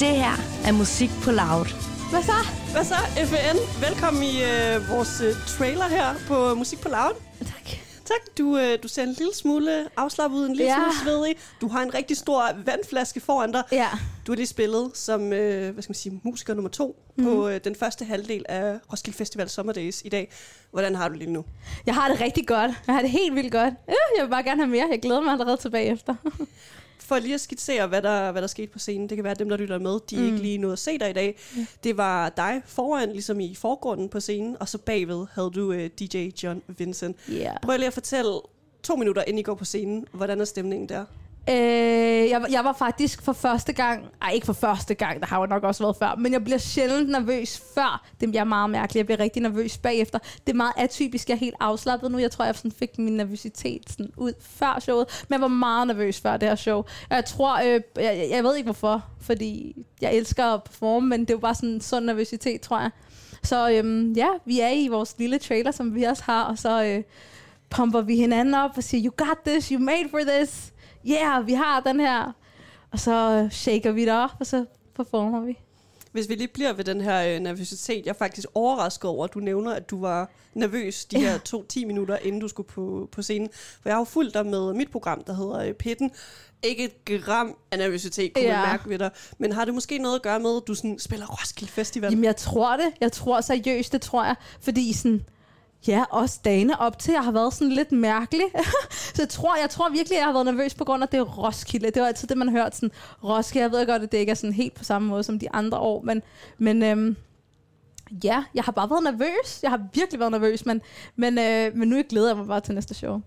Det her er musik på loud. Hvad så? Hvad så, FN? Velkommen i øh, vores øh, trailer her på Musik på Loud. Tak. Tak. Du, øh, du ser en lille smule afslappet ud, en lille Ja. smule svedig. Du har en rigtig stor vandflaske foran dig. Ja. Du har lige spillet som øh, hvad skal man sige, musiker nummer to mm. på øh, den første halvdel af Roskilde Festival Summer Days i dag. Hvordan har du lige nu? Jeg har det rigtig godt. Jeg har det helt vildt godt. Øh, Jeg vil bare gerne have mere. Jeg glæder mig allerede tilbage efter. For lige at skitsere, hvad der, hvad der skete på scenen. Det kan være, at dem, der lytter med, de mm. ikke lige nåede at se dig i dag. Det var dig foran, ligesom i forgrunden på scenen, og så bagved havde du øh, DJ John Vincent. Yeah. Prøv lige at fortælle to minutter, inden I går på scenen. Hvordan er stemningen der? Øh, jeg, jeg var faktisk for første gang, ej ikke for første gang, der har jo nok også været før, men jeg bliver sjældent nervøs før. Det bliver meget mærkeligt, jeg bliver rigtig nervøs bagefter. Det er meget atypisk, jeg er helt afslappet nu. Jeg tror, jeg sådan fik min nervøsitet sådan ud før showet, men jeg var meget nervøs før det her show. Jeg tror, øh, jeg, jeg ved ikke hvorfor, fordi jeg elsker at performe, men det var bare sådan en sund nervøsitet, tror jeg. Så øhm, ja, vi er i vores lille trailer, som vi også har, og så øh, pumper vi hinanden op og siger, you got this, you made for this. Yeah, vi har den her. Og så øh, shaker vi det op, og så performer vi. Hvis vi lige bliver ved den her øh, nervøsitet, jeg er faktisk overrasket over, at du nævner, at du var nervøs de her to-ti minutter, inden du skulle på, på scenen. For jeg har jo fulgt dig med mit program, der hedder øh, Pitten. Ikke et gram af nervøsitet, kunne ja. Ja. man mærke ved dig. Men har det måske noget at gøre med, at du sådan spiller Roskilde Festival? Jamen, jeg tror det. Jeg tror seriøst, det tror jeg. Fordi sådan, ja, også dagene op til, jeg har været sådan lidt mærkelig. så jeg tror, jeg tror virkelig, jeg har været nervøs på grund af det Roskilde. Det var altid det, man hørte sådan, Roskilde. Jeg ved godt, at det ikke er sådan helt på samme måde som de andre år, men, men øhm, ja, jeg har bare været nervøs. Jeg har virkelig været nervøs, men, men, øh, men nu glæder jeg mig bare til næste show.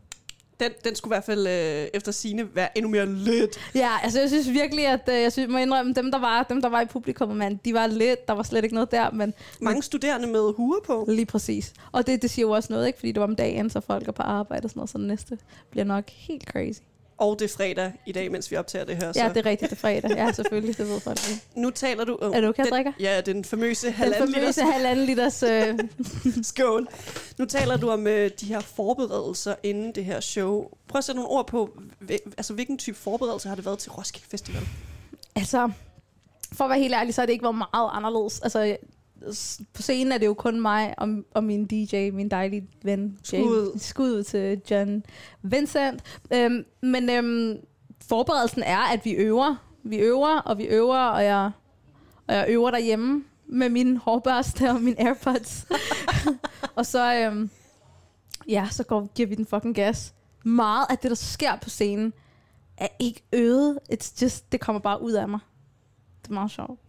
Den, den skulle i hvert fald øh, efter sine være endnu mere lidt. Ja, altså jeg synes virkelig, at øh, jeg synes, må indrømme, dem der var, dem der var i publikum, man, de var lidt, der var slet ikke noget der, men Mange studerende med huer på. lige præcis. Og det, det siger jo også noget, ikke? Fordi det var om dagen, så folk er på arbejde og sådan noget, så næste bliver nok helt crazy. Og det er fredag i dag, mens vi optager det her. Så. Ja, det er rigtigt, det er fredag. Ja, selvfølgelig, det ved folk. ikke. Nu taler du... Er du okay, den, drikker? Ja, den famøse Den halvanden famøse liters halvanden liters... Øh, skål. Nu taler du om øh, de her forberedelser inden det her show. Prøv at sætte nogle ord på, altså, hvilken type forberedelse har det været til Roskilde Festival? altså, for at være helt ærlig, så har det ikke været meget anderledes. Altså, på scenen er det jo kun mig og, og min DJ, min dejlige ven. Skud. Skud ud til John Vincent. Øhm, men øhm, forberedelsen er, at vi øver. Vi øver, og vi øver, og jeg, og jeg øver derhjemme med min hårbørste og mine Airpods. og så, øhm, ja, så går, giver vi den fucking gas. Meget af det, der sker på scenen, er ikke øvet. It's just, det kommer bare ud af mig. Det er meget sjovt.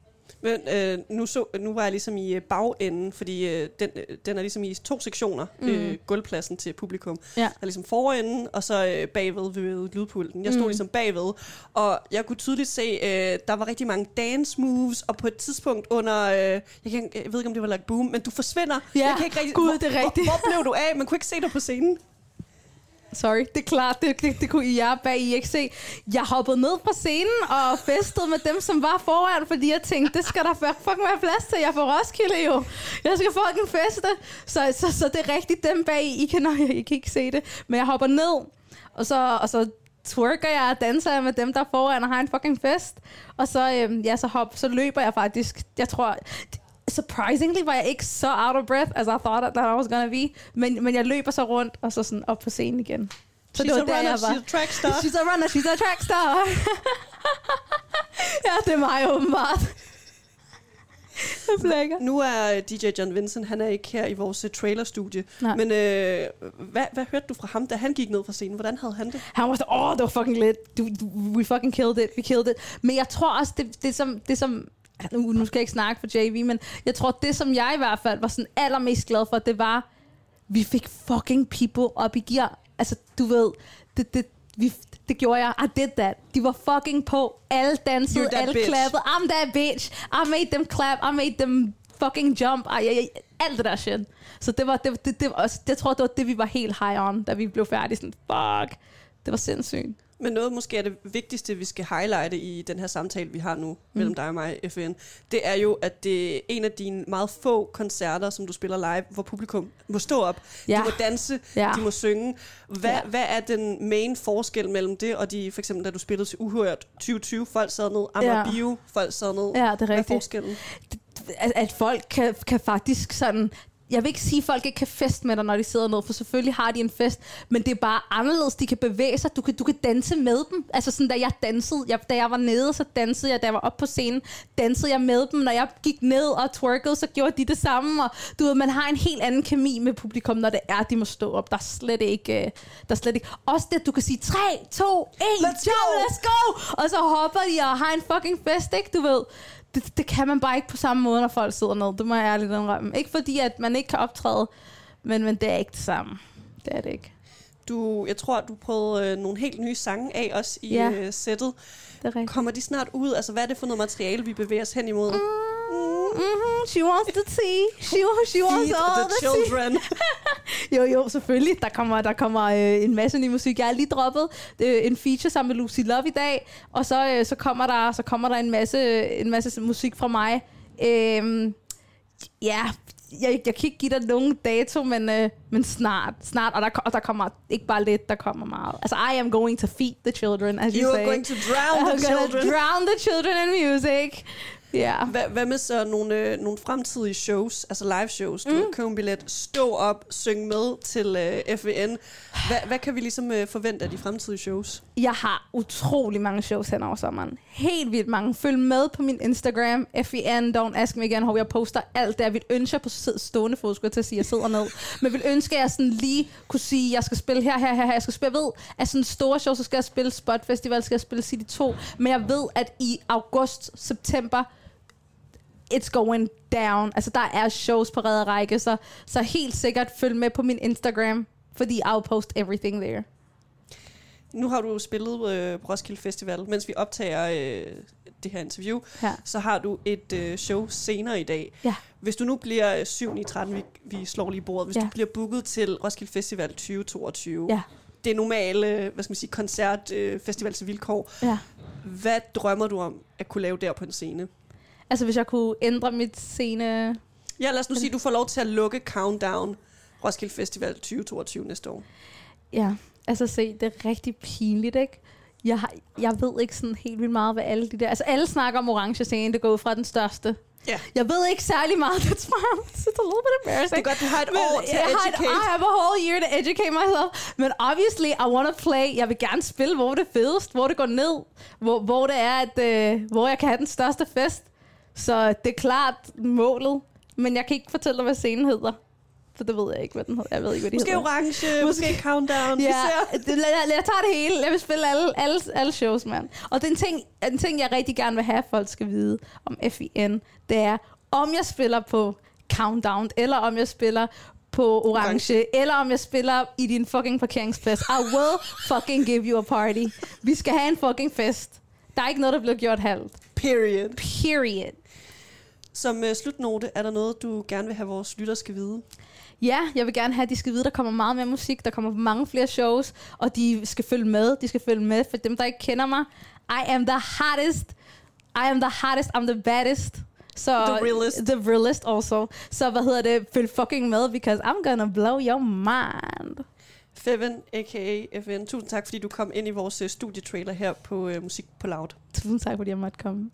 Men øh, nu, så, nu var jeg ligesom i øh, bagenden, fordi øh, den, øh, den er ligesom i to sektioner, mm. øh, gulvpladsen til publikum. Ja. Der er ligesom forenden, og så øh, bagved ved lydpulten. Jeg stod mm. ligesom bagved, og jeg kunne tydeligt se, øh, der var rigtig mange dance moves, og på et tidspunkt under, øh, jeg, kan, jeg ved ikke om det var like boom, men du forsvinder. Ja, jeg kan ikke rigtig, Gud, hvor, det er rigtigt. Hvor, hvor blev du af? Man kunne ikke se dig på scenen. Sorry, det er klart, det, det, det kunne I jer bag I ikke se. Jeg hoppede ned fra scenen og festede med dem, som var foran, fordi jeg tænkte, det skal der fucking være plads til. Jeg får Roskilde jo. Jeg skal fucking feste. Så, så, så det er rigtigt dem bag I. I kan, nej, I kan ikke se det. Men jeg hopper ned, og så, og så twerker jeg og danser jeg med dem, der foran og har en fucking fest. Og så, øhm, ja, så, hop, så løber jeg faktisk. Jeg tror, surprisingly var jeg ikke så out of breath, as I thought that I was gonna be. Men, men jeg løber så rundt, og så sådan op på scenen igen. Så she's det var a der, runner, jeg var. she's a track star. She's a runner, she's a track star. ja, det er mig åbenbart. Jeg blækker. Nu er øh, DJ John Vincent, han er ikke her i vores øh, trailerstudie. Nej. Men øh, hvad, hvad hørte du fra ham, da han gik ned fra scenen? Hvordan havde han det? Han var sådan, åh, oh, det var fucking lit. Du, du, we fucking killed it. We killed it. Men jeg tror også, det, det som... Det som nu, nu skal jeg ikke snakke for JV, men jeg tror, det som jeg i hvert fald var sådan allermest glad for, det var, vi fik fucking people op i gear. Altså, du ved, det, det, vi, det gjorde jeg. I did that. De var fucking på. Alle dansede, alle bitch. klappede. I'm that bitch. I made them clap. I made them fucking jump. Ej, ej, ej, alt det der shit. Så det var, det, det, det, også, jeg tror, det var det, vi var helt high on, da vi blev færdige. Sådan, fuck. Det var sindssygt. Men noget måske er det vigtigste, vi skal highlighte i den her samtale, vi har nu mm. mellem dig og mig, FN, det er jo, at det er en af dine meget få koncerter, som du spiller live, hvor publikum må stå op, Ja. de må danse, Ja. de må synge. Hvad, Ja. hvad er den main forskel mellem det og de, for eksempel da du spillede til Uhørt 2020, folk sad ned, Amager Ja. Bio, folk sad ned. Ja, det er Hvad er rigtigt. forskellen? at, at folk kan, kan faktisk sådan... Jeg vil ikke sige, at folk ikke kan feste med dig, når de sidder ned, for selvfølgelig har de en fest, men det er bare anderledes. De kan bevæge sig. Du kan, du kan danse med dem. Altså sådan, da jeg dansede, jeg, da jeg var nede, så dansede jeg. Da jeg var oppe på scenen, dansede jeg med dem. Når jeg gik ned og twerkede, så gjorde de det samme. Og du ved, man har en helt anden kemi med publikum, når det er, de må stå op. Der er slet ikke... øh, Der er slet ikke. Også det, at du kan sige 3, 2, 1, Let's go, go! let's go! Og så hopper de og har en fucking fest, ikke? Du ved, det, det kan man bare ikke på samme måde, når folk sidder ned. Det må jeg ærligt indrømme. Ikke fordi, at man ikke kan optræde, men, men det er ikke det samme. Det er det ikke. Du, jeg tror, du prøvede øh, nogle helt nye sange af os i Ja. øh, sættet. Det er rigtigt. Kommer de snart ud? Altså, hvad er det for noget materiale, vi bevæger os hen imod? Mm-hmm. She wants the tea. She, she wants Feed all the the tea. children. Jo, jo, selvfølgelig. Der kommer, der kommer øh, en masse ny musik. Jeg har lige droppet øh, en feature sammen med Lucy Love i dag, og så, øh, så, kommer, der, så kommer der en masse, en masse musik fra mig. Øhm, ja, jeg, jeg kan ikke give dig nogen dato, men, øh, men snart. snart og, der, og der kommer ikke bare lidt, der kommer meget. Altså, I am going to feed the children, as you, You say. are going to drown I'm the children. drown the children in music. Ja. Hvad, hvad med så nogle, øh, nogle fremtidige shows, altså live shows? Du mm. køber en billet, stå op, synge med til øh, FVN. Hvad, hvad kan vi ligesom øh, forvente af de fremtidige shows? Jeg har utrolig mange shows hen over sommeren. Helt vildt mange. Følg med på min Instagram, FEN, don't ask me again, hvor jeg poster alt det. Jeg vil ønske, på stående fod, skulle jeg til at sige, jeg sidder ned. Men vil ønske, at jeg sådan lige kunne sige, jeg skal spille her, her, her, her. Jeg skal spille, jeg ved, at sådan store shows, så skal jeg spille Spot Festival, skal jeg spille City 2. Men jeg ved, at i august, september, it's going down. Altså, der er shows på række, så, så helt sikkert følg med på min Instagram, fordi I'll post everything there. Nu har du spillet øh, på Roskilde Festival, mens vi optager øh, det her interview. Ja. Så har du et øh, show senere i dag. Ja. Hvis du nu bliver øh, 7 i 13, vi, vi slår lige bordet. Hvis Ja. du bliver booket til Roskilde Festival 2022, Ja. det er normale hvad skal man sige, koncert, øh, festivals vilkår. Ja. Hvad drømmer du om at kunne lave der på en scene? Altså, hvis jeg kunne ændre mit scene... Ja, lad os nu sige, at du får lov til at lukke Countdown Roskilde Festival 2022 næste år. Ja, altså se, det er rigtig pinligt, ikke? Jeg, har, jeg ved ikke sådan helt vildt meget, hvad alle de der... Altså, alle snakker om orange scene, det går ud fra den største. Ja. Jeg ved ikke særlig meget, that's why I'm it's a little bit Det er embarrassing. godt, du har et Men år til jeg at har et- educate. I have a whole year to educate myself. Men obviously, I want to play. Jeg vil gerne spille, hvor det er fedest, hvor det går ned, hvor, hvor det er, at, øh, hvor jeg kan have den største fest. Så det er klart målet. Men jeg kan ikke fortælle dig, hvad scenen hedder. For det ved jeg ikke, hvad den hedder. Jeg ved ikke, hvad de Måske hedder. orange, måske, Countdown. Ja, det, lad, lad, jeg tager det hele. Jeg vil spille alle, alle, alle shows, mand. Og den ting, en ting, jeg rigtig gerne vil have, at folk skal vide om FIN, det er, om jeg spiller på Countdown, eller om jeg spiller på Orange, Orange, eller om jeg spiller i din fucking parkeringsplads. I will fucking give you a party. Vi skal have en fucking fest. Der er ikke noget, der bliver gjort halvt. Period. Period. Som uh, slutnote, er der noget, du gerne vil have vores lytter skal vide? Ja, jeg vil gerne have, at de skal vide, der kommer meget mere musik, der kommer mange flere shows, og de skal følge med. De skal følge med, for dem, der ikke kender mig. I am the hottest. I am the hottest. I'm the baddest. Så, The realest. The realest also. Så hvad hedder det? Følg fucking med, because I'm gonna blow your mind. Feven, a.k.a. FN. Tusind tak, fordi du kom ind i vores uh, studietrailer her på uh, Musik på Loud. Tusind tak, fordi jeg måtte komme.